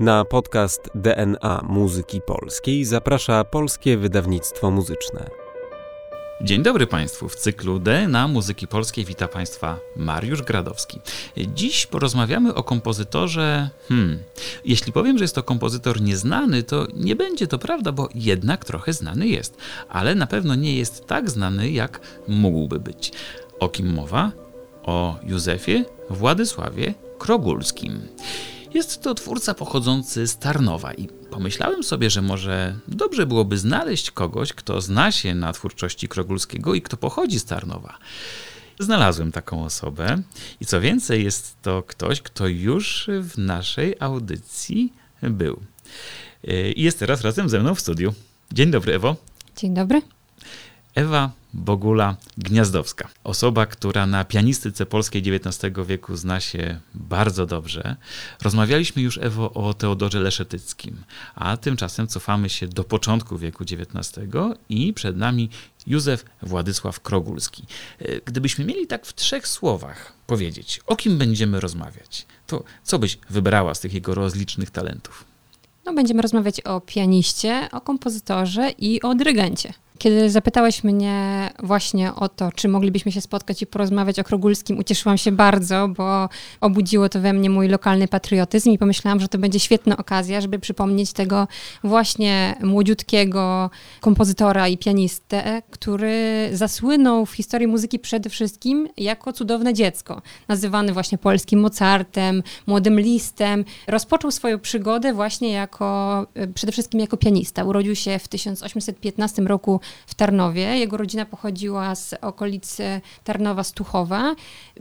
Na podcast DNA Muzyki Polskiej zaprasza Polskie Wydawnictwo Muzyczne. Dzień dobry Państwu. W cyklu DNA Muzyki Polskiej wita Państwa Mariusz Gradowski. Dziś porozmawiamy o kompozytorze. Hmm, jeśli powiem, że jest to kompozytor nieznany, to nie będzie to prawda, bo jednak trochę znany jest, ale na pewno nie jest tak znany, jak mógłby być. O kim mowa? O Józefie Władysławie Krogulskim. Jest to twórca pochodzący z Tarnowa i pomyślałem sobie, że może dobrze byłoby znaleźć kogoś, kto zna się na twórczości Krogulskiego i kto pochodzi z Tarnowa. Znalazłem taką osobę i co więcej, jest to ktoś, kto już w naszej audycji był. I jest teraz razem ze mną w studiu. Dzień dobry, Ewo. Dzień dobry. Ewa Bogula Gniazdowska. Osoba, która na pianistyce polskiej XIX wieku zna się bardzo dobrze. Rozmawialiśmy już, Ewo, o Teodorze Leszetyckim, a tymczasem cofamy się do początku wieku XIX i przed nami Józef Władysław Krogulski. Gdybyśmy mieli tak w trzech słowach powiedzieć, o kim będziemy rozmawiać, to co byś wybrała z tych jego rozlicznych talentów? No, będziemy rozmawiać o pianiście, o kompozytorze i o dyrygencie. Kiedy zapytałeś mnie właśnie o to, czy moglibyśmy się spotkać i porozmawiać o Krogulskim, ucieszyłam się bardzo, bo obudziło to we mnie mój lokalny patriotyzm i pomyślałam, że to będzie świetna okazja, żeby przypomnieć tego właśnie młodziutkiego kompozytora i pianistę, który zasłynął w historii muzyki przede wszystkim jako cudowne dziecko, nazywany właśnie polskim Mozartem, młodym listem. Rozpoczął swoją przygodę właśnie jako, przede wszystkim jako pianista. Urodził się w 1815 roku w Tarnowie. Jego rodzina pochodziła z okolicy Tarnowa Stuchowa.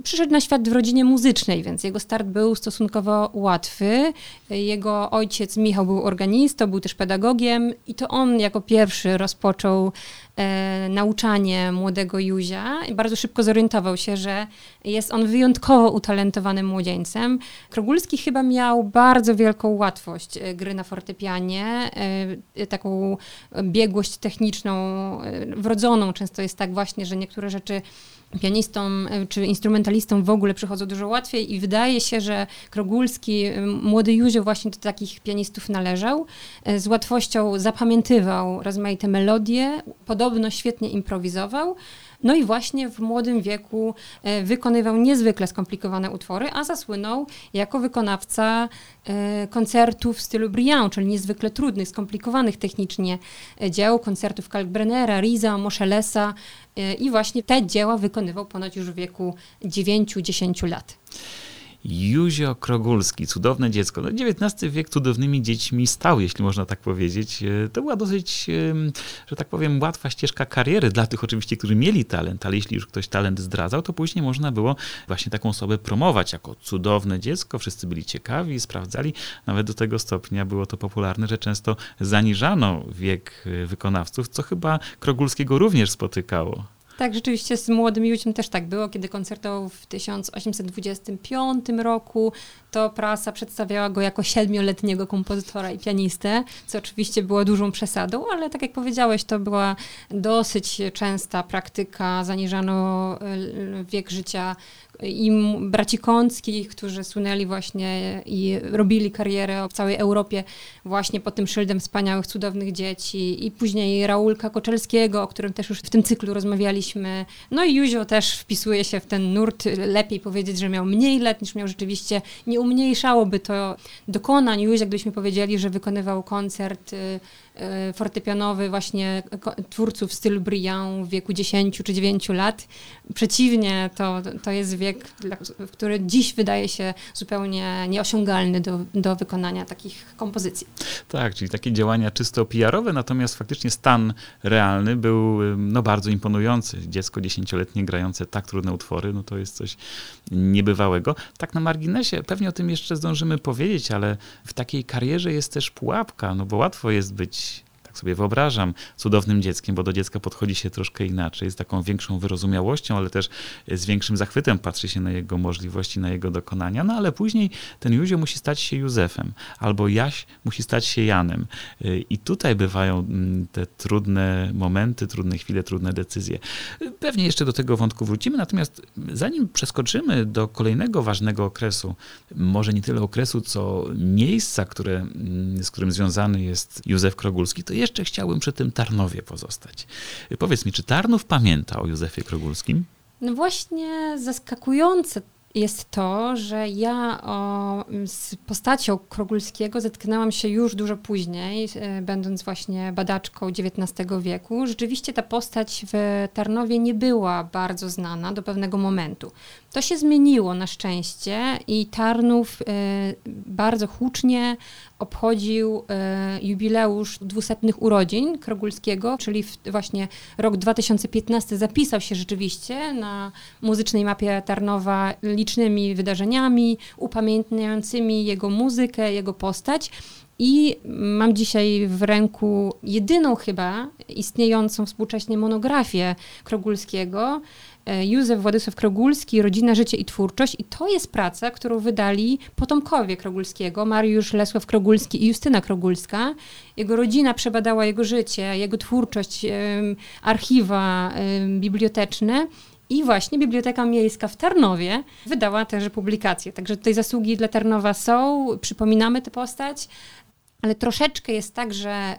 Przyszedł na świat w rodzinie muzycznej, więc jego start był stosunkowo łatwy. Jego ojciec Michał był organistą, był też pedagogiem i to on jako pierwszy rozpoczął e, nauczanie młodego Józia bardzo szybko zorientował się, że jest on wyjątkowo utalentowanym młodzieńcem. Krogulski chyba miał bardzo wielką łatwość e, gry na fortepianie, e, taką biegłość techniczną e, wrodzoną. Często jest tak właśnie, że niektóre rzeczy pianistom czy instrumentalistom w ogóle przychodzą dużo łatwiej i wydaje się, że Krogulski, młody Józio właśnie do takich pianistów należał. Z łatwością zapamiętywał rozmaite melodie, podobno świetnie improwizował. No i właśnie w młodym wieku wykonywał niezwykle skomplikowane utwory, a zasłynął jako wykonawca koncertów w stylu Briand, czyli niezwykle trudnych, skomplikowanych technicznie dzieł, koncertów Kalkbrennera, Riza, Moszelesa i właśnie te dzieła wykonywał ponoć już w wieku 9-10 lat. Józio Krogulski, cudowne dziecko. No, XIX wiek cudownymi dziećmi stał, jeśli można tak powiedzieć. To była dosyć, że tak powiem, łatwa ścieżka kariery dla tych oczywiście, którzy mieli talent, ale jeśli już ktoś talent zdradzał, to później można było właśnie taką osobę promować jako cudowne dziecko. Wszyscy byli ciekawi, sprawdzali. Nawet do tego stopnia było to popularne, że często zaniżano wiek wykonawców, co chyba Krogulskiego również spotykało. Tak, rzeczywiście z młodym Józiem też tak było, kiedy koncertował w 1825 roku, to prasa przedstawiała go jako siedmioletniego kompozytora i pianistę, co oczywiście było dużą przesadą, ale tak jak powiedziałeś, to była dosyć częsta praktyka, zaniżano wiek życia i braci Kąckich, którzy słynęli właśnie i robili karierę w całej Europie właśnie pod tym szyldem wspaniałych, cudownych dzieci i później Raulka Koczelskiego, o którym też już w tym cyklu rozmawialiśmy. No i Józio też wpisuje się w ten nurt. Lepiej powiedzieć, że miał mniej lat niż miał rzeczywiście. Nie umniejszałoby to dokonań Józia, gdybyśmy powiedzieli, że wykonywał koncert fortepianowy właśnie twórców stylu Briand w wieku 10 czy 9 lat. Przeciwnie, to, to jest wiek, który dziś wydaje się zupełnie nieosiągalny do, do wykonania takich kompozycji. Tak, czyli takie działania czysto PR-owe, natomiast faktycznie stan realny był no, bardzo imponujący. Dziecko dziesięcioletnie grające tak trudne utwory, no to jest coś niebywałego. Tak na marginesie, pewnie o tym jeszcze zdążymy powiedzieć, ale w takiej karierze jest też pułapka, no bo łatwo jest być tak sobie wyobrażam, cudownym dzieckiem, bo do dziecka podchodzi się troszkę inaczej, z taką większą wyrozumiałością, ale też z większym zachwytem patrzy się na jego możliwości, na jego dokonania. No ale później ten Józio musi stać się Józefem, albo Jaś musi stać się Janem. I tutaj bywają mm, te trudne momenty, trudne chwile, trudne decyzje. Pewnie jeszcze do tego wątku wrócimy, natomiast zanim przeskoczymy do kolejnego ważnego okresu, może nie tyle okresu, co miejsca, które, mm, z którym związany jest Józef Krogulski, to jeszcze chciałbym przy tym Tarnowie pozostać. Powiedz mi, czy Tarnów pamięta o Józefie Krogulskim? No właśnie zaskakujące jest to, że ja o, z postacią Krogulskiego zetknęłam się już dużo później, e, będąc właśnie badaczką XIX wieku. Rzeczywiście ta postać w Tarnowie nie była bardzo znana do pewnego momentu. To się zmieniło na szczęście i Tarnów y, bardzo hucznie obchodził y, jubileusz dwusetnych urodzin Krogulskiego, czyli właśnie rok 2015 zapisał się rzeczywiście na muzycznej mapie Tarnowa wydarzeniami upamiętniającymi jego muzykę, jego postać. I mam dzisiaj w ręku jedyną chyba istniejącą współcześnie monografię Krogulskiego, E, Józef Władysław Krogulski, Rodzina, Życie i Twórczość. I to jest praca, którą wydali potomkowie Krogulskiego, Mariusz Lesław Krogulski i Justyna Krogulska. Jego rodzina przebadała jego życie, jego twórczość, archiwa biblioteczne. I właśnie Biblioteka Miejska w Tarnowie wydała też publikację. Także tutaj zasługi dla Tarnowa są, przypominamy tę postać, ale troszeczkę jest tak, że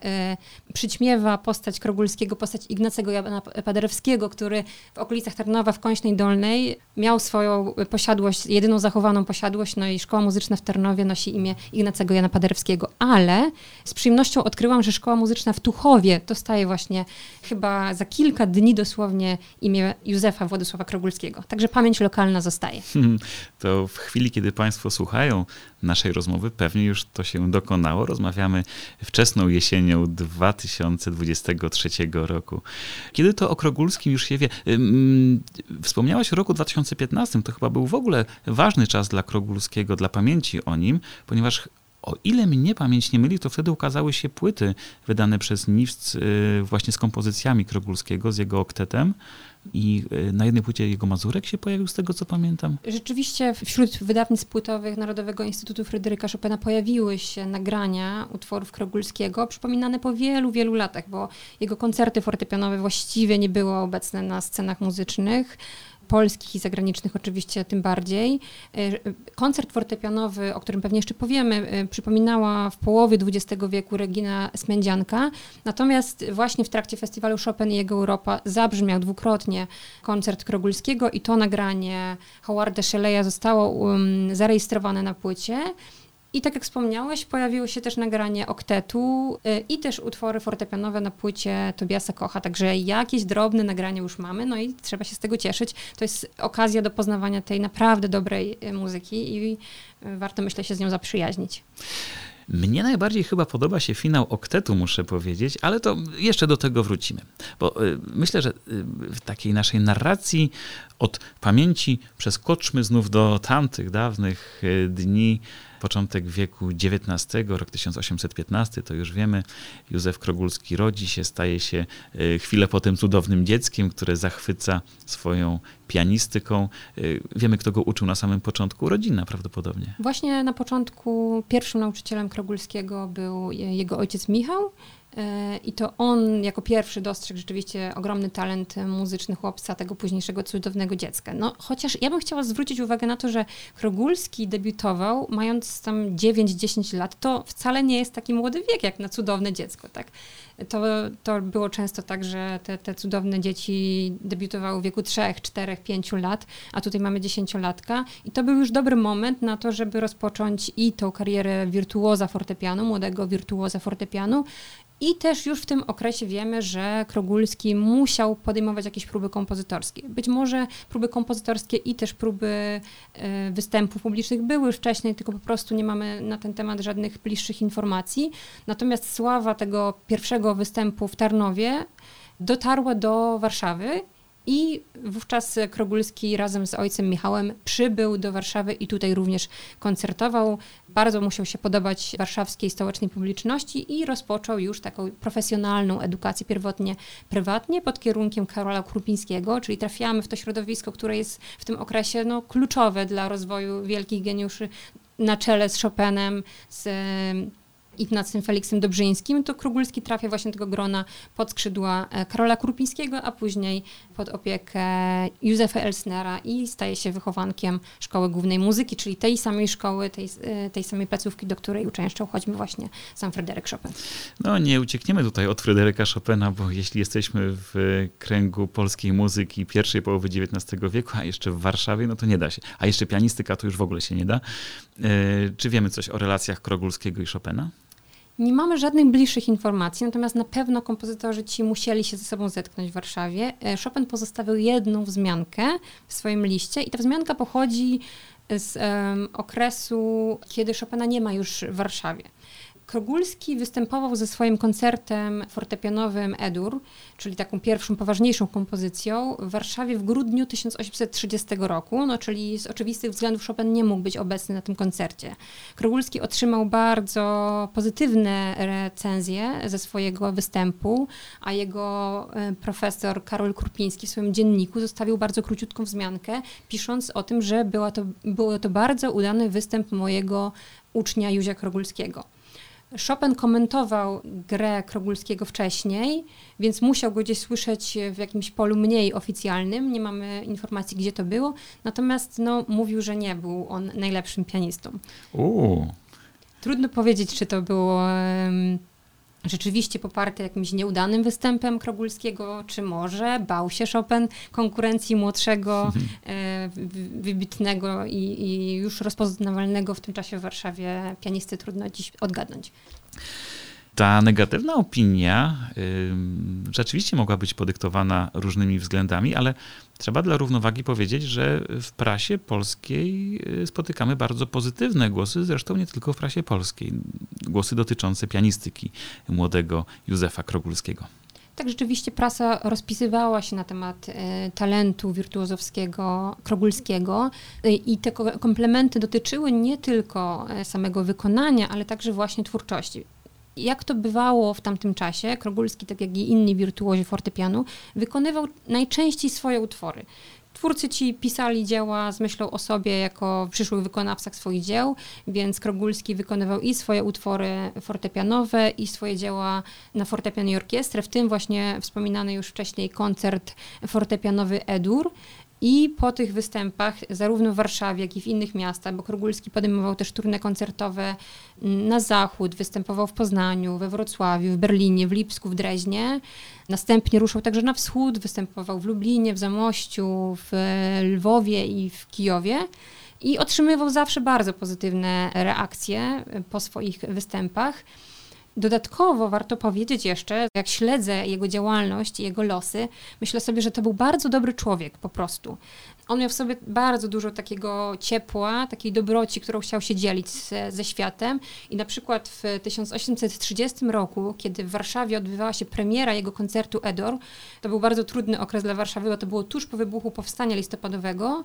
y, przyćmiewa postać Krogulskiego, postać Ignacego Jana Paderewskiego, który w okolicach Tarnowa w Kończnej Dolnej miał swoją posiadłość, jedyną zachowaną posiadłość, no i Szkoła Muzyczna w Tarnowie nosi imię Ignacego Jana Paderewskiego, ale z przyjemnością odkryłam, że Szkoła Muzyczna w Tuchowie dostaje właśnie chyba za kilka dni dosłownie imię Józefa Władysława Krogulskiego. Także pamięć lokalna zostaje. To w chwili, kiedy Państwo słuchają naszej rozmowy, pewnie już to się dokonało. Rozmawiamy wczesną jesienią 2023 roku. Kiedy to o Krogulskim już się wie? Wspomniałaś o roku 2015, to chyba był w ogóle ważny czas dla Krogulskiego, dla pamięci o nim, ponieważ o ile mnie pamięć nie myli, to wtedy ukazały się płyty wydane przez Niwc y, właśnie z kompozycjami Krogulskiego, z jego oktetem. I y, na jednej płycie jego Mazurek się pojawił, z tego co pamiętam. Rzeczywiście wśród wydawnictw płytowych Narodowego Instytutu Fryderyka Chopina pojawiły się nagrania utworów Krogulskiego, przypominane po wielu, wielu latach, bo jego koncerty fortepianowe właściwie nie były obecne na scenach muzycznych polskich i zagranicznych oczywiście tym bardziej. E, koncert fortepianowy, o którym pewnie jeszcze powiemy, e, przypominała w połowie XX wieku Regina Smędzianka, natomiast właśnie w trakcie festiwalu Chopin i jego Europa zabrzmiał dwukrotnie koncert Krogulskiego i to nagranie Howarda Shelley'a zostało um, zarejestrowane na płycie. I tak jak wspomniałeś, pojawiło się też nagranie oktetu y, i też utwory fortepianowe na płycie Tobiasa Kocha, także jakieś drobne nagranie już mamy, no i trzeba się z tego cieszyć. To jest okazja do poznawania tej naprawdę dobrej y, muzyki i y, warto, myślę, się z nią zaprzyjaźnić. Mnie najbardziej chyba podoba się finał oktetu, muszę powiedzieć, ale to jeszcze do tego wrócimy. Bo myślę, że w takiej naszej narracji od pamięci przeskoczmy znów do tamtych dawnych y, dni początek wieku XIX, rok 1815, to już wiemy, Józef Krogulski rodzi się, staje się e, chwilę potem cudownym dzieckiem, które zachwyca swoją pianistyką. E, wiemy, kto go uczył na samym początku, rodzina prawdopodobnie. Właśnie na początku pierwszym nauczycielem Krogulskiego był jego ojciec Michał, E, I to on jako pierwszy dostrzegł rzeczywiście ogromny talent muzyczny chłopca, tego późniejszego cudownego dziecka. No, chociaż ja bym chciała zwrócić uwagę na to, że Krogulski debiutował mając tam 9-10 lat. To wcale nie jest taki młody wiek jak na cudowne dziecko, tak? To, to było często tak, że te, te cudowne dzieci debiutowały w wieku 3, 4, 5 lat, a tutaj mamy dziesięciolatka i to był już dobry moment na to, żeby rozpocząć i tą karierę wirtuoza fortepianu, młodego wirtuoza fortepianu i też już w tym okresie wiemy, że Krogulski musiał podejmować jakieś próby kompozytorskie. Być może próby kompozytorskie i też próby e, występów publicznych były wcześniej, tylko po prostu nie mamy na ten temat żadnych bliższych informacji. Natomiast sława tego pierwszego występu w Tarnowie dotarła do Warszawy I wówczas Krogulski razem z ojcem Michałem przybył do Warszawy i tutaj również koncertował. Bardzo musiał się podobać warszawskiej stołecznej publiczności i rozpoczął już taką profesjonalną edukację pierwotnie prywatnie pod kierunkiem Karola Krupińskiego, czyli trafiamy w to środowisko, które jest w tym okresie no, kluczowe dla rozwoju wielkich geniuszy na czele z Chopinem, z Ignacym Feliksem Dobrzyńskim, to Krugulski trafia właśnie do tego grona pod skrzydła e, Karola Krupińskiego, a później pod opiekę Józefa Elsnera i staje się wychowankiem Szkoły Głównej Muzyki, czyli tej samej szkoły, tej, e, tej samej placówki, do której uczęszczał choćby właśnie sam Fryderyk Chopin. No nie uciekniemy tutaj od Fryderyka Chopina, bo jeśli jesteśmy w kręgu polskiej muzyki pierwszej połowy XIX wieku, a jeszcze w Warszawie, no to nie da się. A jeszcze pianistyka to już w ogóle się nie da. E, czy wiemy coś o relacjach Krogulskiego i Chopina? Nie mamy żadnych bliższych informacji, natomiast na pewno kompozytorzy ci musieli się ze sobą zetknąć w Warszawie. E, Chopin pozostawił jedną wzmiankę w swoim liście i ta wzmianka pochodzi z um, okresu, kiedy Chopina nie ma już w Warszawie. Krogulski występował ze swoim koncertem fortepianowym Edur, czyli taką pierwszą, poważniejszą kompozycją w Warszawie w grudniu 1830 roku, no, czyli z oczywistych względów Chopin nie mógł być obecny na tym koncercie. Krogulski otrzymał bardzo pozytywne recenzje ze swojego występu, a jego e, profesor Karol Krupiński w swoim dzienniku zostawił bardzo króciutką wzmiankę, pisząc o tym, że była to, to bardzo udany występ mojego ucznia Józia Krogulskiego. Chopin komentował grę Krogulskiego wcześniej, więc musiał go gdzieś słyszeć w jakimś polu mniej oficjalnym. Nie mamy informacji, gdzie to było. Natomiast no, mówił, że nie był on najlepszym pianistą. Uuu. Trudno powiedzieć, czy to było um, rzeczywiście poparte jakimś nieudanym występem Krogulskiego, czy może bał się Chopin konkurencji młodszego, e, wybitnego i, i, już rozpoznawalnego w tym czasie w Warszawie pianisty trudno dziś odgadnąć. Ta negatywna opinia y, rzeczywiście mogła być podyktowana różnymi względami, ale trzeba dla równowagi powiedzieć, że w prasie polskiej y, spotykamy bardzo pozytywne głosy, zresztą nie tylko w prasie polskiej. Głosy dotyczące pianistyki młodego Józefa Krogulskiego. Tak, rzeczywiście prasa rozpisywała się na temat y, talentu wirtuozowskiego Krogulskiego y, i te komplementy dotyczyły nie tylko samego wykonania, ale także właśnie twórczości jak to bywało w tamtym czasie, Krogulski, tak jak i inni wirtuozi fortepianu, wykonywał najczęściej swoje utwory. Twórcy ci pisali dzieła z myślą o sobie jako przyszłych wykonawcach swoich dzieł, więc Krogulski wykonywał i swoje utwory fortepianowe, i swoje dzieła na fortepian i orkiestrę, w tym właśnie wspominany już wcześniej koncert fortepianowy Edur. I po tych występach, zarówno w Warszawie, jak i w innych miastach, bo Krogulski podejmował też turne koncertowe na zachód, występował w Poznaniu, we Wrocławiu, w Berlinie, w Lipsku, w Dreźnie. Następnie ruszał także na wschód, występował w Lublinie, w Zamościu, w Lwowie i w Kijowie. I otrzymywał zawsze bardzo pozytywne reakcje po swoich występach. Dodatkowo warto powiedzieć jeszcze, jak śledzę jego działalność i jego losy, myślę sobie, że to był bardzo dobry człowiek po prostu. On miał w sobie bardzo dużo takiego ciepła, takiej dobroci, którą chciał się dzielić ze, ze światem. I na przykład w 1830 roku, kiedy w Warszawie odbywała się premiera jego koncertu Edor, to był bardzo trudny okres dla Warszawy, bo to było tuż po wybuchu powstania listopadowego.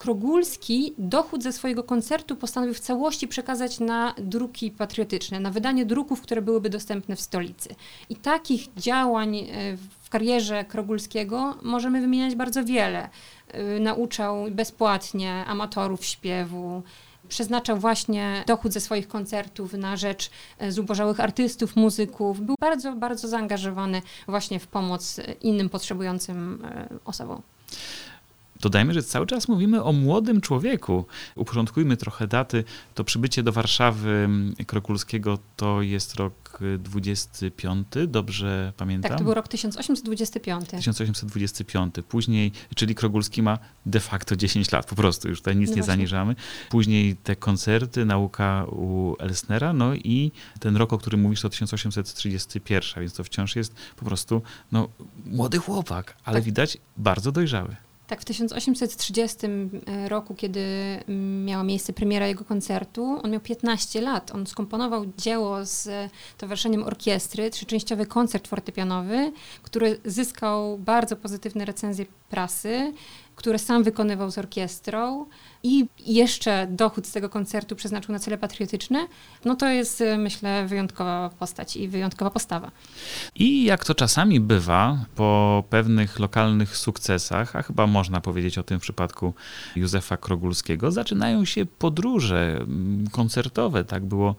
Krogulski dochód ze swojego koncertu postanowił w całości przekazać na druki patriotyczne, na wydanie druków, które byłyby dostępne w stolicy. I takich działań e, w karierze Krogulskiego możemy wymieniać bardzo wiele. E, nauczał bezpłatnie amatorów śpiewu, przeznaczał właśnie dochód ze swoich koncertów na rzecz e, zubożałych artystów, muzyków. Był bardzo, bardzo zaangażowany właśnie w pomoc innym potrzebującym osobom. Dodajmy, że cały czas mówimy o młodym człowieku. Uporządkujmy trochę daty. To przybycie do Warszawy Krokulskiego to jest rok 25, dobrze pamiętam? Tak, to był rok 1825. 1825. Później, czyli Krogulski ma de facto 10 lat, po prostu, już tutaj nic no nie właśnie. zaniżamy. Później te koncerty, nauka u Elsnera, no i ten rok, o którym mówisz, to 1831, więc to wciąż jest po prostu no, młody chłopak, ale tak. widać bardzo dojrzały. Tak, w 1830 roku, kiedy miała miejsce premiera jego koncertu, on miał 15 lat. On skomponował dzieło z towarzyszeniem orkiestry, trzyczęściowy koncert fortepianowy, który zyskał bardzo pozytywne recenzje prasy które sam wykonywał z orkiestrą i jeszcze dochód z tego koncertu przeznaczył na cele patriotyczne, no to jest myślę wyjątkowa postać i wyjątkowa postawa. I jak to czasami bywa, po pewnych lokalnych sukcesach, a chyba można powiedzieć o tym w przypadku Józefa Krogulskiego, zaczynają się podróże mm, koncertowe. Tak było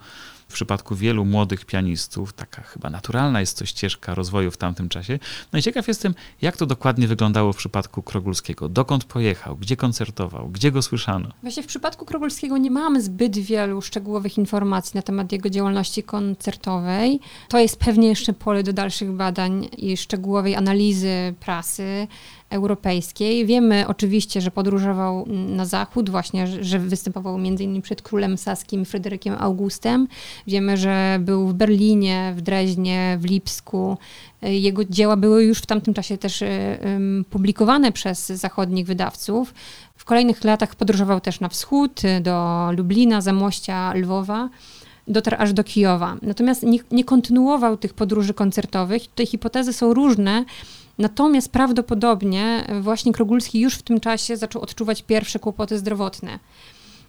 w przypadku wielu młodych pianistów, taka chyba naturalna jest to ścieżka rozwoju w tamtym czasie. No i ciekaw jestem, jak to dokładnie wyglądało w przypadku Krogulskiego. Dokąd pojechał, gdzie koncertował, gdzie go słyszano? Właśnie w przypadku Krogulskiego nie mamy zbyt wielu szczegółowych informacji na temat jego działalności koncertowej. To jest pewnie jeszcze pole do dalszych badań i szczegółowej analizy prasy europejskiej. Wiemy oczywiście, że podróżował na zachód, właśnie, że występował m.in. przed królem saskim Fryderykiem Augustem. Wiemy, że był w Berlinie, w Dreźnie, w Lipsku. Jego dzieła były już w tamtym czasie też e, publikowane przez zachodnich wydawców. W kolejnych latach podróżował też na wschód, do Lublina, Zamościa, Lwowa dotarł aż do Kijowa. Natomiast nie, nie, kontynuował tych podróży koncertowych. Te hipotezy są różne, Natomiast prawdopodobnie właśnie Krogulski już w tym czasie zaczął odczuwać pierwsze kłopoty zdrowotne.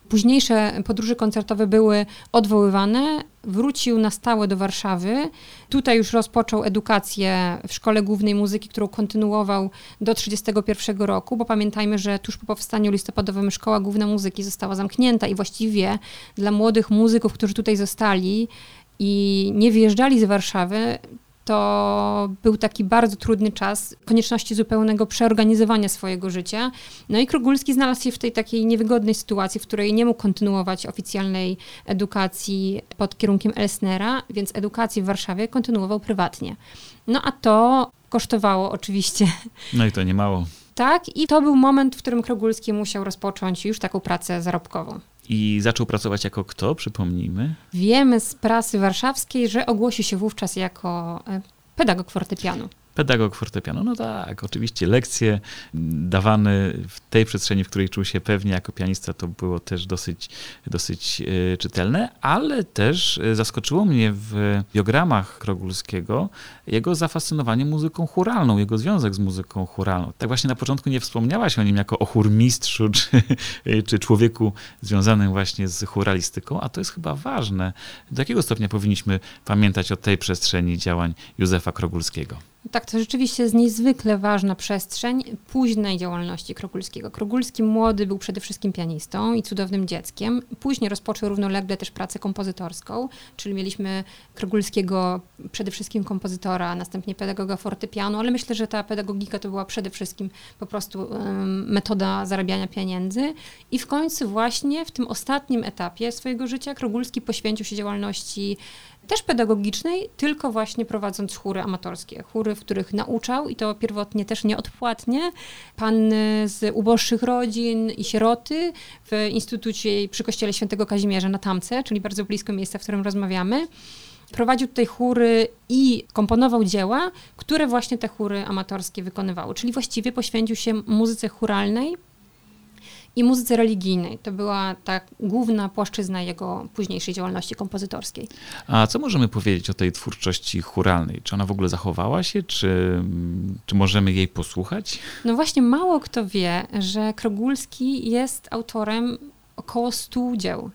Późniejsze podróże koncertowe były odwoływane. Wrócił na stałe do Warszawy. Tutaj już rozpoczął edukację w Szkole Głównej Muzyki, którą kontynuował do 1931 roku, bo pamiętajmy, że tuż po powstaniu listopadowym Szkoła Główna Muzyki została zamknięta i właściwie dla młodych muzyków, którzy tutaj zostali i nie wyjeżdżali z Warszawy, to był taki bardzo trudny czas konieczności zupełnego przeorganizowania swojego życia. No i Krogulski znalazł się w tej takiej niewygodnej sytuacji, w której nie mógł kontynuować oficjalnej edukacji pod kierunkiem Elsnera, więc edukację w Warszawie kontynuował prywatnie. No a to kosztowało oczywiście. No i to nie mało. Tak, i to był moment, w którym Krogulski musiał rozpocząć już taką pracę zarobkową. I zaczął pracować jako kto, przypomnijmy? Wiemy z prasy warszawskiej, że ogłosił się wówczas jako e, pedagog fortepianu. Pedagog fortepianu, no tak, oczywiście lekcje dawane w tej przestrzeni, w której czuł się pewnie jako pianista, to było też dosyć, dosyć e, czytelne, ale też e, zaskoczyło mnie w biogramach Krogulskiego jego zafascynowanie muzyką churalną, jego związek z muzyką churalną. Tak właśnie na początku nie wspomniałaś o nim jako o chórmistrzu, czy, czy człowieku związanym właśnie z churalistyką, a to jest chyba ważne. Do jakiego stopnia powinniśmy pamiętać o tej przestrzeni działań Józefa Krogulskiego? Tak, to rzeczywiście jest niezwykle ważna przestrzeń późnej działalności Krogulskiego. Krogulski młody był przede wszystkim pianistą i cudownym dzieckiem. Później rozpoczął równolegle też pracę kompozytorską, czyli mieliśmy Krogulskiego przede wszystkim kompozytora, następnie pedagoga fortepianu, ale myślę, że ta pedagogika to była przede wszystkim po prostu metoda zarabiania pieniędzy. I w końcu właśnie w tym ostatnim etapie swojego życia Krogulski poświęcił się działalności też pedagogicznej, tylko właśnie prowadząc chóry amatorskie. Chóry, w których nauczał i to pierwotnie też nieodpłatnie. Panny z uboższych rodzin i sieroty w Instytucie przy Kościele Świętego Kazimierza na Tamce, czyli bardzo blisko miejsca, w którym rozmawiamy. Prowadził tutaj chóry i komponował dzieła, które właśnie te chóry amatorskie wykonywały. Czyli właściwie poświęcił się muzyce churalnej, i muzyce religijnej. To była ta główna płaszczyzna jego późniejszej działalności kompozytorskiej. A co możemy powiedzieć o tej twórczości churalnej? Czy ona w ogóle zachowała się? Czy, czy możemy jej posłuchać? No właśnie, mało kto wie, że Krogulski jest autorem około 100 dzieł.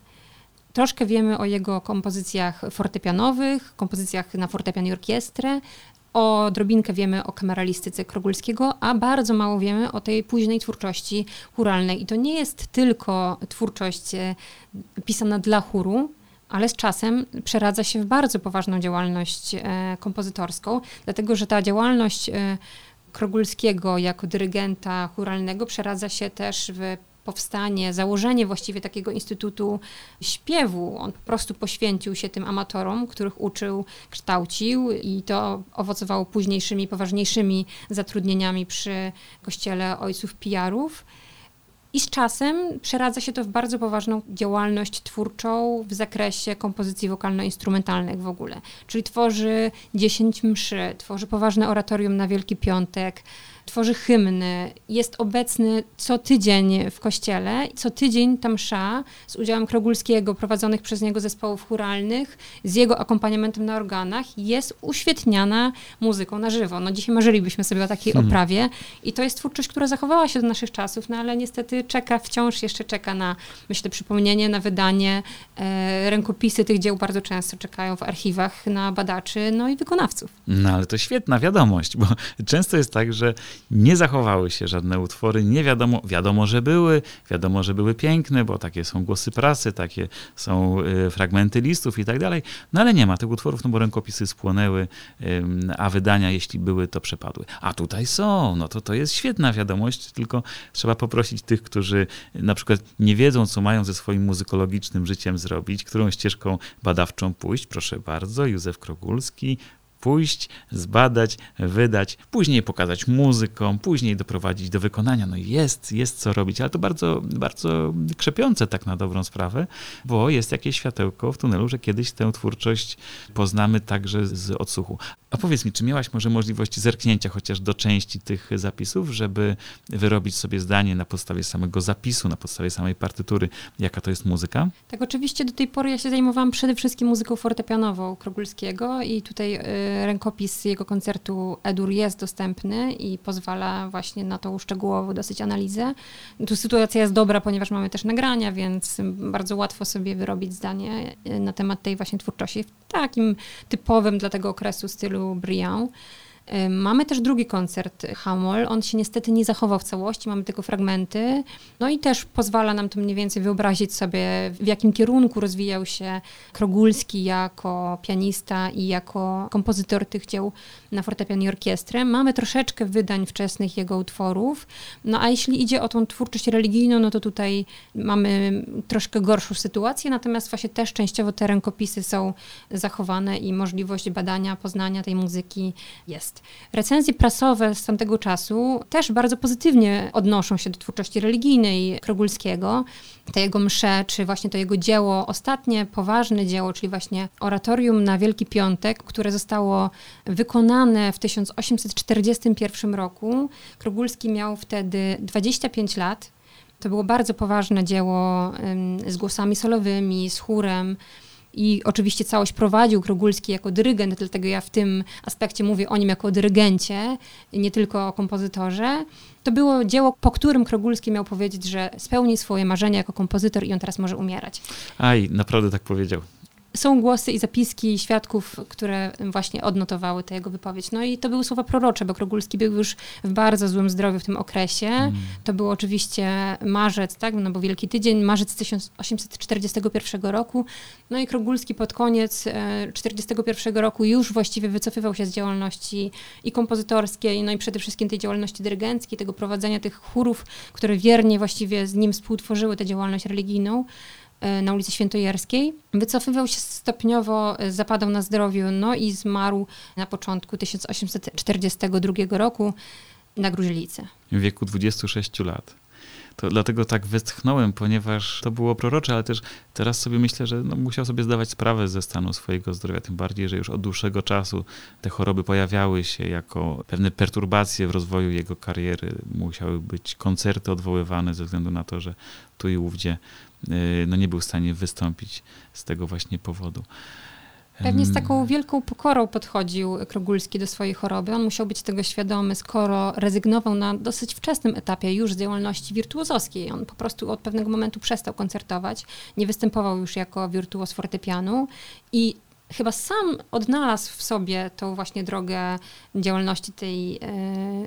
Troszkę wiemy o jego kompozycjach fortepianowych, kompozycjach na fortepian i orkiestrę, o drobinkę wiemy o kameralistyce Krogulskiego, a bardzo mało wiemy o tej późnej twórczości churalnej. I to nie jest tylko twórczość e, pisana dla chóru, ale z czasem przeradza się w bardzo poważną działalność e, kompozytorską, dlatego że ta działalność e, Krogulskiego jako dyrygenta churalnego przeradza się też w powstanie, założenie właściwie takiego instytutu śpiewu. On po prostu poświęcił się tym amatorom, których uczył, kształcił i to owocowało późniejszymi, poważniejszymi zatrudnieniami przy kościele ojców pijarów. I z czasem przeradza się to w bardzo poważną działalność twórczą w zakresie kompozycji wokalno-instrumentalnych w ogóle. Czyli tworzy dziesięć mszy, tworzy poważne oratorium na Wielki Piątek, tworzy hymny, jest obecny co tydzień w kościele. Co tydzień ta msza z udziałem Krogulskiego, prowadzonych przez niego zespołów churalnych, z jego akompaniamentem na organach, jest uświetniana muzyką na żywo. No dzisiaj marzylibyśmy sobie o takiej Hmm. oprawie i to jest twórczość, która zachowała się do naszych czasów, no ale niestety czeka, wciąż jeszcze czeka na, myślę, przypomnienie, na wydanie. E, rękopisy tych dzieł bardzo często czekają w archiwach na badaczy, no i wykonawców. No ale to świetna wiadomość, bo często jest tak, że nie zachowały się żadne utwory, nie wiadomo, wiadomo, że były, wiadomo, że były piękne, bo takie są głosy prasy, takie są y, fragmenty listów i tak dalej, no ale nie ma tych utworów, no bo rękopisy spłonęły, a wydania, jeśli były, to przepadły. A tutaj są, no to to jest świetna wiadomość, tylko trzeba poprosić tych, którzy na przykład nie wiedzą, co mają ze swoim muzykologicznym życiem zrobić, którą ścieżką badawczą pójść, proszę bardzo, Józef Krogulski, pójść, zbadać, wydać, później pokazać muzykom, później doprowadzić do wykonania. No jest, jest co robić, ale to bardzo, bardzo krzepiące tak na dobrą sprawę, bo jest jakieś światełko w tunelu, że kiedyś tę twórczość poznamy także z odsłuchu. A powiedz mi, czy miałaś może możliwość zerknięcia chociaż do części tych zapisów, żeby wyrobić sobie zdanie na podstawie samego zapisu, na podstawie samej partytury, jaka to jest muzyka? Tak, oczywiście do tej pory ja się zajmowałam przede wszystkim muzyką fortepianową Krogulskiego i tutaj y, rękopis jego koncertu Edur jest dostępny i pozwala właśnie na tą szczegółową dosyć analizę. Tu sytuacja jest dobra, ponieważ mamy też nagrania, więc bardzo łatwo sobie wyrobić zdanie y, na temat tej właśnie twórczości w takim typowym dla tego okresu stylu Briand. Mamy też drugi koncert Hamol. On się niestety nie zachował w całości, mamy tylko fragmenty. No i też pozwala nam to mniej więcej wyobrazić sobie, w jakim kierunku rozwijał się Krogulski jako pianista i jako kompozytor tych dzieł na fortepian i orkiestrę. Mamy troszeczkę wydań wczesnych jego utworów. No a jeśli idzie o tą twórczość religijną, no to tutaj mamy troszkę gorszą sytuację, natomiast właśnie też częściowo te rękopisy są zachowane i możliwość badania, poznania tej muzyki jest. Recenzje prasowe z tamtego czasu też bardzo pozytywnie odnoszą się do twórczości religijnej Krogulskiego. Te jego msze, czy właśnie to jego dzieło, ostatnie poważne dzieło, czyli właśnie oratorium na Wielki Piątek, które zostało wykonane w 1841 roku. Krogulski miał wtedy 25 lat. To było bardzo poważne dzieło z głosami solowymi, z chórem. I oczywiście całość prowadził Krogulski jako dyrygent, dlatego ja w tym aspekcie mówię o nim jako o dyrygencie, nie tylko o kompozytorze. To było dzieło, po którym Krogulski miał powiedzieć, że spełni swoje marzenia jako kompozytor i on teraz może umierać. Aj, naprawdę tak powiedział. Są głosy i zapiski świadków, które właśnie odnotowały tę jego wypowiedź. No i to były słowa prorocze, bo Krogulski był już w bardzo złym zdrowiu w tym okresie. To był oczywiście marzec, tak, no bo Wielki Tydzień, marzec 1841 roku. No i Krogulski pod koniec 1941 roku już właściwie wycofywał się z działalności i kompozytorskiej, no i przede wszystkim tej działalności dyrygenckiej, tego prowadzenia tych chórów, które wiernie właściwie z nim współtworzyły tę działalność religijną e, na ulicy Świętojerskiej. Wycofywał się stopniowo, e, zapadał na zdrowiu, no i zmarł na początku 1842 roku na gruźlicy. w wieku 26 lat. To dlatego tak westchnąłem, ponieważ to było prorocze, ale też teraz sobie myślę, że no, musiał sobie zdawać sprawę ze stanu swojego zdrowia, tym bardziej, że już od dłuższego czasu te choroby pojawiały się jako pewne perturbacje w rozwoju jego kariery. Musiały być koncerty odwoływane ze względu na to, że tu i ówdzie no, nie był w stanie wystąpić z tego właśnie powodu. Pewnie z taką wielką pokorą podchodził Krogulski do swojej choroby. On musiał być tego świadomy, skoro rezygnował na dosyć wczesnym etapie już z działalności wirtuozowskiej. On po prostu od pewnego momentu przestał koncertować, nie występował już jako wirtuoz fortepianu i chyba sam odnalazł w sobie tą właśnie drogę działalności tej e,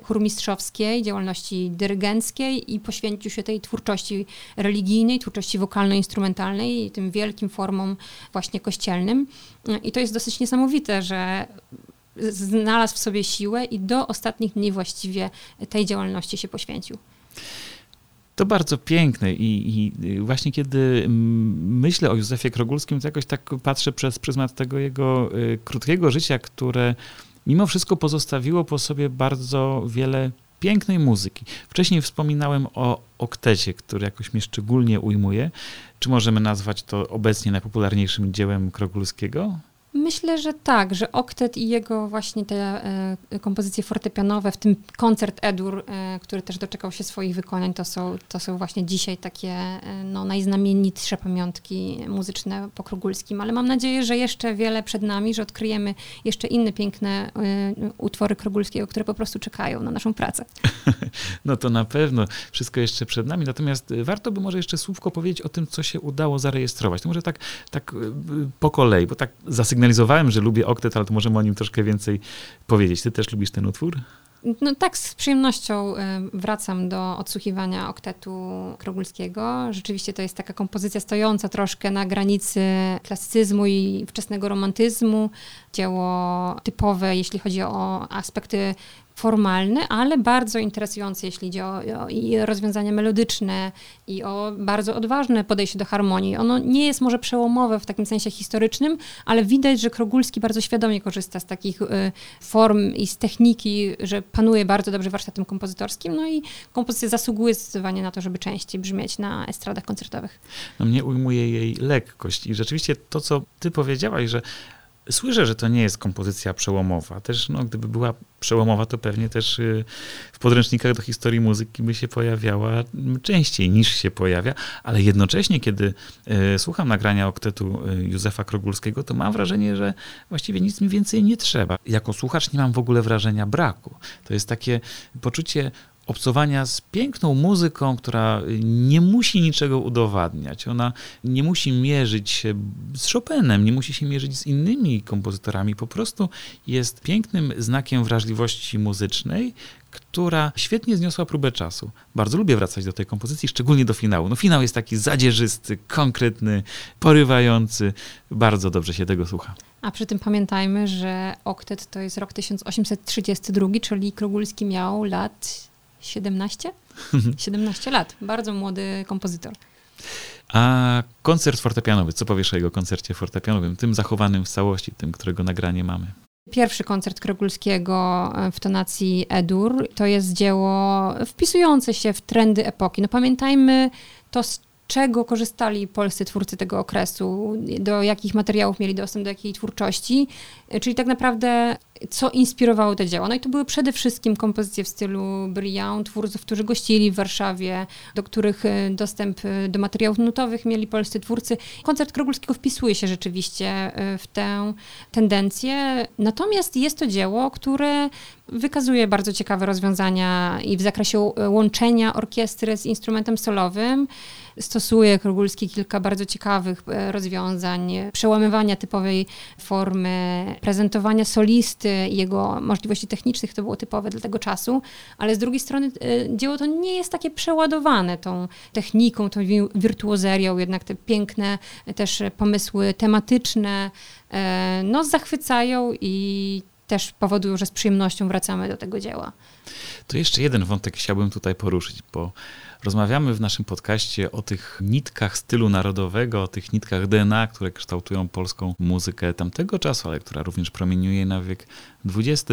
chórmistrzowskiej, działalności dyrygenckiej i poświęcił się tej twórczości religijnej, twórczości wokalno-instrumentalnej i tym wielkim formom właśnie kościelnym. I to jest dosyć niesamowite, że znalazł w sobie siłę i do ostatnich dni właściwie tej działalności się poświęcił. To bardzo piękne i, i właśnie kiedy mm, myślę o Józefie Krogulskim, to jakoś tak patrzę przez pryzmat tego jego y, krótkiego życia, które mimo wszystko pozostawiło po sobie bardzo wiele pięknej muzyki. Wcześniej wspominałem o oktecie, który jakoś mnie szczególnie ujmuje. Czy możemy nazwać to obecnie najpopularniejszym dziełem Krogulskiego? Myślę, że tak, że oktet i jego właśnie te e, kompozycje fortepianowe, w tym koncert Edur, e, który też doczekał się swoich wykonań, to są, to są właśnie dzisiaj takie e, no, najznamienitsze pamiątki muzyczne po Krugulskim, ale mam nadzieję, że jeszcze wiele przed nami, że odkryjemy jeszcze inne piękne e, utwory Krogulskiego, które po prostu czekają na naszą pracę. No to na pewno wszystko jeszcze przed nami. Natomiast y, warto by może jeszcze słówko powiedzieć o tym, co się udało zarejestrować. To może tak, tak y, po kolei, bo tak zasygnalizowałem, że lubię oktet, ale to możemy o nim troszkę więcej powiedzieć. Ty też lubisz ten utwór? No tak, z przyjemnością y, wracam do odsłuchiwania oktetu Krogulskiego. Rzeczywiście to jest taka kompozycja stojąca troszkę na granicy klasycyzmu i wczesnego romantyzmu. Dzieło typowe, jeśli chodzi o aspekty formalne, ale bardzo interesujące, jeśli idzie o, o i rozwiązania melodyczne i o bardzo odważne podejście do harmonii. Ono nie jest może przełomowe w takim sensie historycznym, ale widać, że Krogulski bardzo świadomie korzysta z takich y, form i z techniki, że panuje bardzo dobrze warsztatem kompozytorskim, no i kompozycja zasługuje zdecydowanie na to, żeby częściej brzmieć na estradach koncertowych. No mnie ujmuje jej lekkość i rzeczywiście to, co ty powiedziałaś, że Słyszę, że to nie jest kompozycja przełomowa. Też, no, gdyby była przełomowa, to pewnie też y, w podręcznikach do historii muzyki by się pojawiała częściej niż się pojawia, ale jednocześnie, kiedy y, słucham nagrania oktetu y, Józefa Krogulskiego, to mam wrażenie, że właściwie nic mi więcej nie trzeba. Jako słuchacz nie mam w ogóle wrażenia braku. To jest takie poczucie obcowania z piękną muzyką, która nie musi niczego udowadniać. Ona nie musi mierzyć się z Chopinem, nie musi się mierzyć z innymi kompozytorami. Po prostu jest pięknym znakiem wrażliwości muzycznej, która świetnie zniosła próbę czasu. Bardzo lubię wracać do tej kompozycji, szczególnie do finału. No finał jest taki zadzierzysty, konkretny, porywający. Bardzo dobrze się tego słucha. A przy tym pamiętajmy, że oktet to jest rok 1832, czyli Krogulski miał lat 17? 17 lat. Bardzo młody kompozytor. A koncert fortepianowy, co powiesz o jego koncercie fortepianowym, tym zachowanym w całości, tym, którego nagranie mamy? Pierwszy koncert Krogulskiego w tonacji Edur to jest dzieło wpisujące się w trendy epoki. No pamiętajmy to, z czego korzystali polscy twórcy tego okresu, do jakich materiałów mieli dostęp, do jakiej twórczości, czyli tak naprawdę co inspirowało te dzieła. No i to były przede wszystkim kompozycje w stylu Briand, twórców, którzy gościli w Warszawie, do których e, dostęp e, do materiałów nutowych mieli polscy twórcy. Koncert Krogulskiego wpisuje się rzeczywiście e, w tę tendencję, natomiast jest to dzieło, które wykazuje bardzo ciekawe rozwiązania i w zakresie łączenia orkiestry z instrumentem solowym. Stosuje Krogulski kilka bardzo ciekawych rozwiązań, przełamywania typowej formy, prezentowania solisty, jego możliwości technicznych, to było typowe dla tego czasu, ale z drugiej strony e, dzieło to nie jest takie przeładowane tą techniką, tą wirtuozerią, jednak te piękne też pomysły tematyczne e, no, zachwycają i też powodują, że z przyjemnością wracamy do tego dzieła. To jeszcze jeden wątek chciałbym tutaj poruszyć, bo Rozmawiamy w naszym podcaście o tych nitkach stylu narodowego, o tych nitkach DNA, które kształtują polską muzykę tamtego czasu, ale która również promieniuje na wiek XX.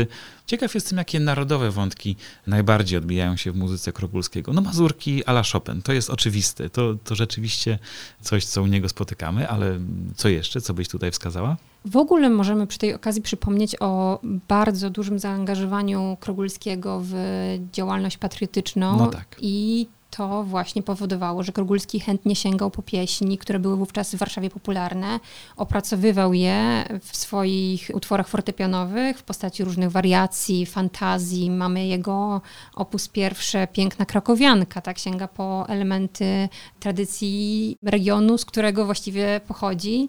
Ciekaw jestem, jakie narodowe wątki najbardziej odbijają się w muzyce Krogulskiego. No Mazurki a la Chopin, to jest oczywiste. To, to rzeczywiście coś, co u niego spotykamy, ale co jeszcze? Co byś tutaj wskazała? W ogóle możemy przy tej okazji przypomnieć o bardzo dużym zaangażowaniu Krogulskiego w działalność patriotyczną no tak. i to właśnie powodowało, że Krogulski chętnie sięgał po pieśni, które były wówczas w Warszawie popularne, opracowywał je w swoich utworach fortepianowych w postaci różnych wariacji, fantazji. Mamy jego opus pierwsze, Piękna Krakowianka, tak sięga po elementy tradycji regionu, z którego właściwie pochodzi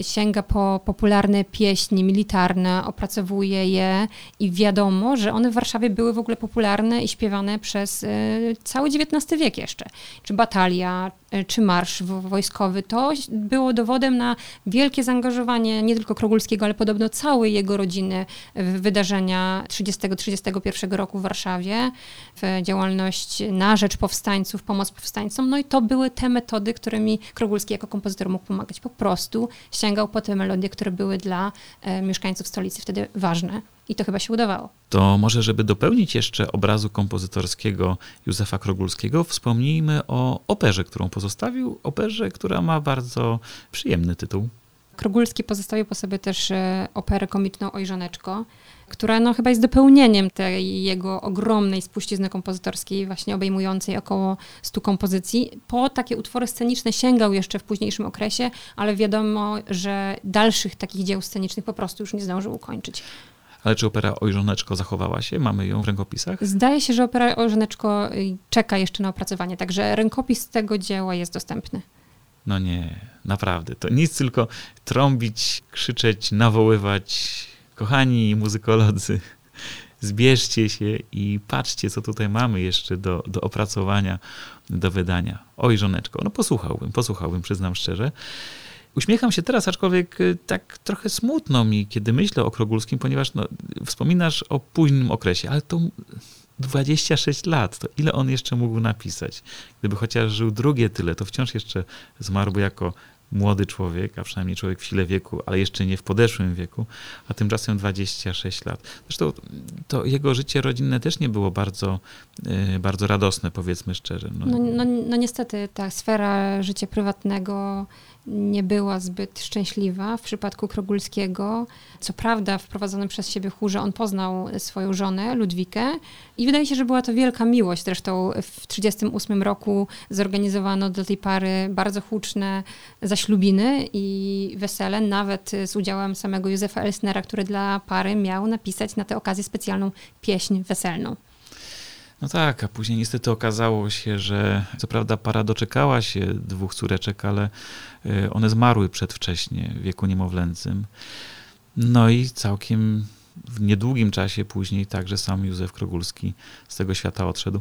sięga po popularne pieśni militarne, opracowuje je i wiadomo, że one w Warszawie były w ogóle popularne i śpiewane przez y, cały XIX wiek jeszcze. Czy batalia, czy marsz wojskowy, to było dowodem na wielkie zaangażowanie nie tylko Krogulskiego, ale podobno całej jego rodziny w wydarzenia 30-31 roku w Warszawie, w działalność na rzecz powstańców, pomoc powstańcom. No i to były te metody, którymi Krogulski jako kompozytor mógł pomagać. Po prostu sięgał po te melodie, które były dla e, mieszkańców stolicy wtedy ważne. I to chyba się udawało. To może, żeby dopełnić jeszcze obrazu kompozytorskiego Józefa Krogulskiego, wspomnijmy o operze, którą pozostawił. Operze, która ma bardzo przyjemny tytuł. Krogulski pozostawił po sobie też e, operę komiczną Oj Żoneczko, która no, chyba jest dopełnieniem tej jego ogromnej spuścizny kompozytorskiej, właśnie obejmującej około 100 kompozycji. Po takie utwory sceniczne sięgał jeszcze w późniejszym okresie, ale wiadomo, że dalszych takich dzieł scenicznych po prostu już nie zdążył ukończyć. Ale czy opera Oj Żoneczko zachowała się? Mamy ją w rękopisach? Zdaje się, że opera Oj Żoneczko y, czeka jeszcze na opracowanie, także rękopis tego dzieła jest dostępny. No nie, naprawdę. To nic tylko trąbić, krzyczeć, nawoływać. Kochani muzykolodzy, zbierzcie się i patrzcie, co tutaj mamy jeszcze do, do opracowania, do wydania. Oj, żoneczko, no posłuchałbym, posłuchałbym, przyznam szczerze. Uśmiecham się teraz, aczkolwiek y, tak trochę smutno mi, kiedy myślę o Krogulskim, ponieważ no, wspominasz o późnym okresie, ale to 26 lat, to ile on jeszcze mógł napisać? Gdyby chociaż żył drugie tyle, to wciąż jeszcze zmarłby jako młody człowiek, a przynajmniej człowiek w sile wieku, ale jeszcze nie w podeszłym wieku, a tymczasem 26 lat. Zresztą to jego życie rodzinne też nie było bardzo, yy, bardzo radosne, powiedzmy szczerze. No, no, no, no niestety ta sfera życia prywatnego nie była zbyt szczęśliwa w przypadku Krogulskiego. Co prawda, w prowadzonym przez siebie chórze on poznał swoją żonę, Ludwikę, i wydaje się, że była to wielka miłość. Zresztą w 1938 roku zorganizowano do tej pary bardzo huczne zaślubiny i wesele, nawet z udziałem samego Józefa Elsnera, który dla pary miał napisać na tę okazję specjalną pieśń weselną. No tak, a później niestety okazało się, że co prawda para doczekała się dwóch córeczek, ale y, one zmarły przedwcześnie w wieku niemowlęcym. No i całkiem w niedługim czasie później także sam Józef Krogulski z tego świata odszedł.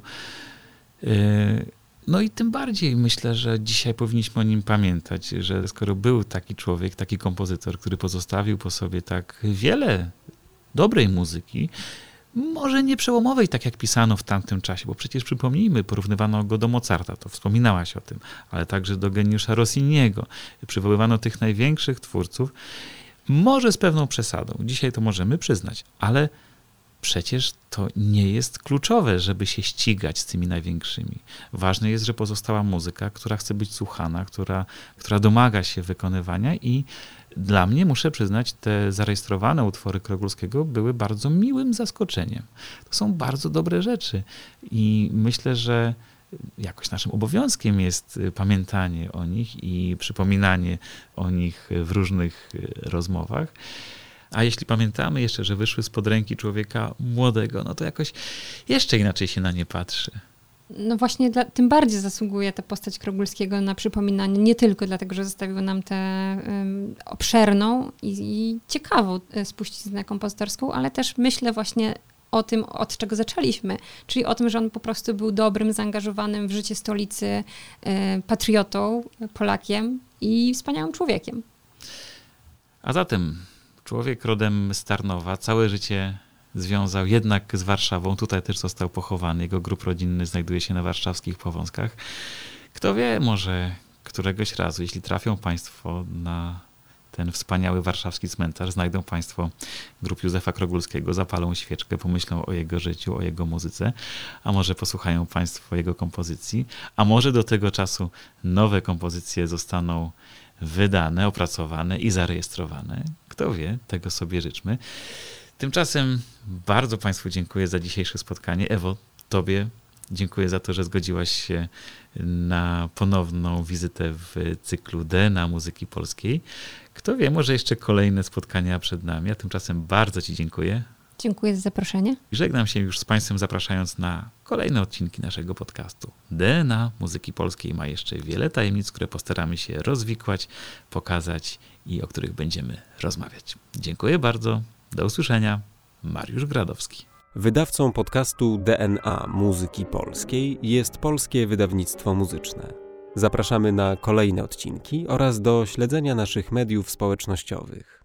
Y, no i tym bardziej myślę, że dzisiaj powinniśmy o nim pamiętać, że skoro był taki człowiek, taki kompozytor, który pozostawił po sobie tak wiele dobrej muzyki, może nie przełomowej, tak jak pisano w tamtym czasie, bo przecież przypomnijmy, porównywano go do Mozarta, to wspominałaś o tym, ale także do geniusza Rossiniego. Przywoływano tych największych twórców, może z pewną przesadą, dzisiaj to możemy przyznać, ale przecież to nie jest kluczowe, żeby się ścigać z tymi największymi. Ważne jest, że pozostała muzyka, która chce być słuchana, która, która domaga się wykonywania i dla mnie, muszę przyznać, te zarejestrowane utwory Krogulskiego były bardzo miłym zaskoczeniem. To są bardzo dobre rzeczy i myślę, że jakoś naszym obowiązkiem jest pamiętanie o nich i przypominanie o nich w różnych rozmowach. A jeśli pamiętamy jeszcze, że wyszły spod ręki człowieka młodego, no to jakoś jeszcze inaczej się na nie patrzy. No właśnie dla, tym bardziej zasługuje ta postać Krogulskiego na przypominanie, nie tylko dlatego, że zostawił nam tę um, obszerną i, i ciekawą e, spuściznę kompozytorską, ale też myślę właśnie o tym, od czego zaczęliśmy, czyli o tym, że on po prostu był dobrym, zaangażowanym w życie stolicy e, patriotą, Polakiem i wspaniałym człowiekiem. A zatem człowiek rodem z Tarnowa, całe życie związał jednak z Warszawą. Tutaj też został pochowany. Jego grób rodzinny znajduje się na warszawskich Powązkach. Kto wie, może któregoś razu, jeśli trafią Państwo na ten wspaniały warszawski cmentarz, znajdą Państwo grób Józefa Krogulskiego, zapalą świeczkę, pomyślą o jego życiu, o jego muzyce, a może posłuchają Państwo jego kompozycji, a może do tego czasu nowe kompozycje zostaną wydane, opracowane i zarejestrowane. Kto wie, tego sobie życzmy. Tymczasem bardzo Państwu dziękuję za dzisiejsze spotkanie. Ewo, Tobie dziękuję za to, że zgodziłaś się na ponowną wizytę w cyklu DNA Muzyki Polskiej. Kto wie, może jeszcze kolejne spotkania przed nami, a tymczasem bardzo Ci dziękuję. Dziękuję za zaproszenie. I żegnam się już z Państwem, zapraszając na kolejne odcinki naszego podcastu. DNA Muzyki Polskiej ma jeszcze wiele tajemnic, które postaramy się rozwikłać, pokazać i o których będziemy rozmawiać. Dziękuję bardzo. Do usłyszenia. Mariusz Gradowski. Wydawcą podcastu DNA Muzyki Polskiej jest Polskie Wydawnictwo Muzyczne. Zapraszamy na kolejne odcinki oraz do śledzenia naszych mediów społecznościowych.